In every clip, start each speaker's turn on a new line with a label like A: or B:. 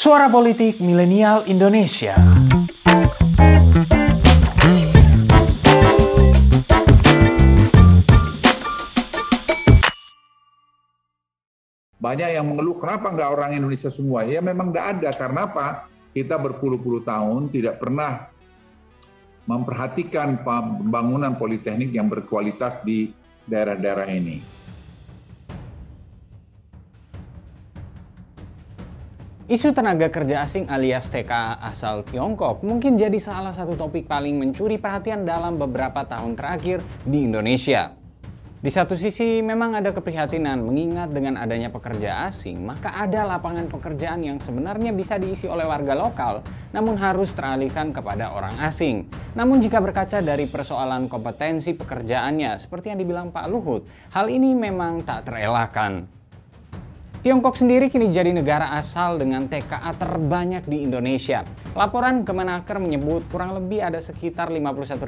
A: Suara Politik Milenial Indonesia.
B: Banyak yang mengeluh kenapa nggak orang Indonesia semua? Ya memang nggak ada karena apa? Kita berpuluh-puluh tahun tidak pernah memperhatikan pembangunan politeknik yang berkualitas di daerah-daerah ini.
A: Isu tenaga kerja asing alias TKA asal Tiongkok mungkin jadi salah satu topik paling mencuri perhatian dalam beberapa tahun terakhir di Indonesia. Di satu sisi memang ada keprihatinan mengingat dengan adanya pekerja asing, maka ada lapangan pekerjaan yang sebenarnya bisa diisi oleh warga lokal, namun harus teralihkan kepada orang asing. Namun jika berkaca dari persoalan kompetensi pekerjaannya, seperti yang dibilang Pak Luhut, hal ini memang tak terelakkan. Tiongkok sendiri kini jadi negara asal dengan TKA terbanyak di Indonesia. Laporan Kemenaker menyebut kurang lebih ada sekitar 51.600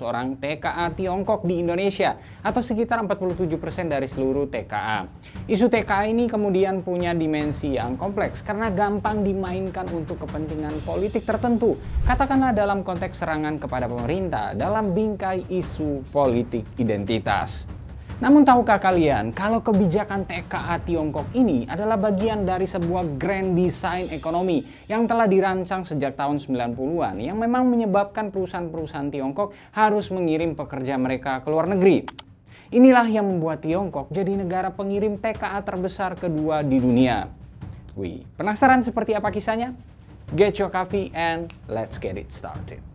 A: orang TKA Tiongkok di Indonesia atau sekitar 47% dari seluruh TKA. Isu TKA ini kemudian punya dimensi yang kompleks karena gampang dimainkan untuk kepentingan politik tertentu. Katakanlah dalam konteks serangan kepada pemerintah dalam bingkai isu politik identitas. Namun tahukah kalian kalau kebijakan TKA Tiongkok ini adalah bagian dari sebuah grand design ekonomi yang telah dirancang sejak tahun 90-an yang memang menyebabkan perusahaan-perusahaan Tiongkok harus mengirim pekerja mereka ke luar negeri. Inilah yang membuat Tiongkok jadi negara pengirim TKA terbesar kedua di dunia. Wih, penasaran seperti apa kisahnya? Get your coffee and let's get it started.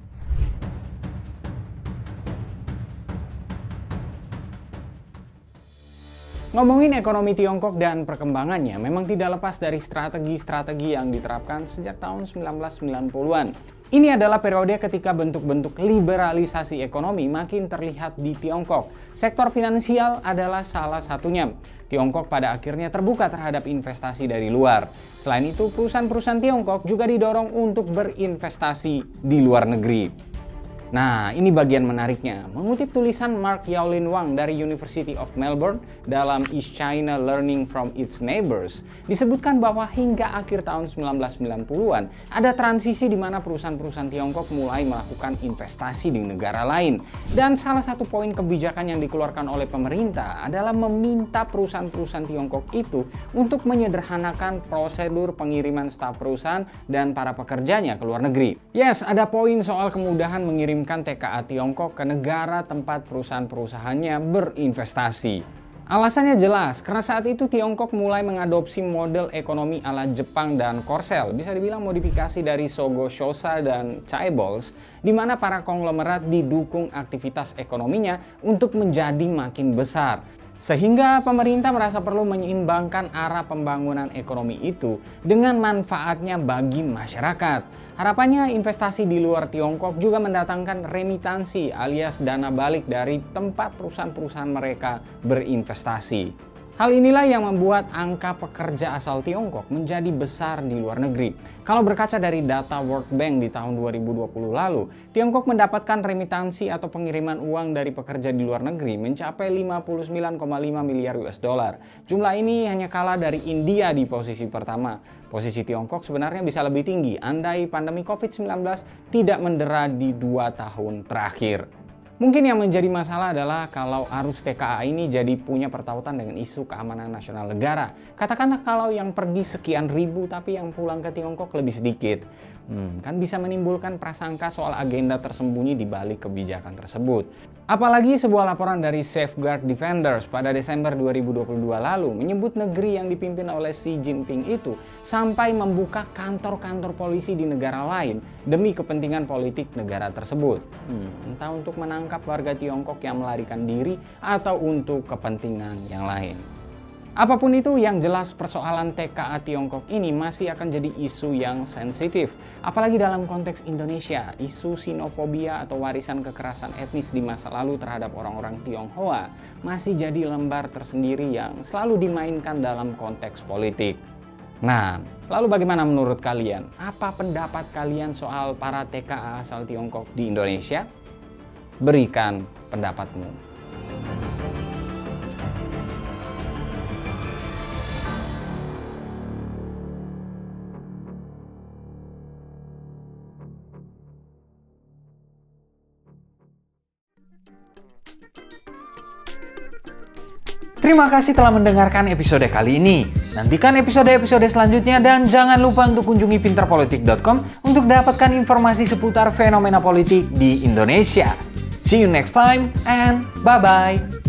A: Ngomongin ekonomi Tiongkok dan perkembangannya memang tidak lepas dari strategi-strategi yang diterapkan sejak tahun 1990-an. Ini adalah periode ketika bentuk-bentuk liberalisasi ekonomi makin terlihat di Tiongkok. Sektor finansial adalah salah satunya. Tiongkok pada akhirnya terbuka terhadap investasi dari luar. Selain itu, perusahaan-perusahaan Tiongkok juga didorong untuk berinvestasi di luar negeri. Nah, ini bagian menariknya. Mengutip tulisan Mark Yaolin Wang dari University of Melbourne dalam East China Learning from Its Neighbors, disebutkan bahwa hingga akhir tahun 1990-an ada transisi di mana perusahaan-perusahaan Tiongkok mulai melakukan investasi di negara lain. Dan salah satu poin kebijakan yang dikeluarkan oleh pemerintah adalah meminta perusahaan-perusahaan Tiongkok itu untuk menyederhanakan prosedur pengiriman staf perusahaan dan para pekerjanya ke luar negeri. Yes, ada poin soal kemudahan mengirim mengirimkan TKA Tiongkok ke negara tempat perusahaan-perusahaannya berinvestasi. Alasannya jelas, karena saat itu Tiongkok mulai mengadopsi model ekonomi ala Jepang dan Korsel, bisa dibilang modifikasi dari Sogo Shosa dan Chaebols, di mana para konglomerat didukung aktivitas ekonominya untuk menjadi makin besar. Sehingga pemerintah merasa perlu menyeimbangkan arah pembangunan ekonomi itu dengan manfaatnya bagi masyarakat. Harapannya investasi di luar Tiongkok juga mendatangkan remitansi alias dana balik dari tempat perusahaan-perusahaan mereka berinvestasi. Hal inilah yang membuat angka pekerja asal Tiongkok menjadi besar di luar negeri. Kalau berkaca dari data World Bank di tahun 2020 lalu, Tiongkok mendapatkan remitansi atau pengiriman uang dari pekerja di luar negeri mencapai 59,5 miliar US dollar. Jumlah ini hanya kalah dari India di posisi pertama. Posisi Tiongkok sebenarnya bisa lebih tinggi andai pandemi COVID-19 tidak mendera di dua tahun terakhir. Mungkin yang menjadi masalah adalah kalau arus TKA ini jadi punya pertautan dengan isu keamanan nasional negara. Katakanlah kalau yang pergi sekian ribu tapi yang pulang ke Tiongkok lebih sedikit. Hmm, kan bisa menimbulkan prasangka soal agenda tersembunyi di balik kebijakan tersebut. Apalagi sebuah laporan dari Safeguard Defenders pada Desember 2022 lalu menyebut negeri yang dipimpin oleh Xi Jinping itu sampai membuka kantor-kantor polisi di negara lain demi kepentingan politik negara tersebut. Hmm, entah untuk menangkap warga Tiongkok yang melarikan diri atau untuk kepentingan yang lain. Apa pun itu yang jelas persoalan TKA Tiongkok ini masih akan jadi isu yang sensitif. Apalagi dalam konteks Indonesia, isu sinofobia atau warisan kekerasan etnis di masa lalu terhadap orang-orang Tionghoa masih jadi lembar tersendiri yang selalu dimainkan dalam konteks politik. Nah, lalu bagaimana menurut kalian? Apa pendapat kalian soal para TKA asal Tiongkok di Indonesia? Berikan pendapatmu. Terima kasih telah mendengarkan episode kali ini. Nantikan episode-episode selanjutnya dan jangan lupa untuk kunjungi pinterpolitik.com untuk dapatkan informasi seputar fenomena politik di Indonesia. See you next time and bye-bye.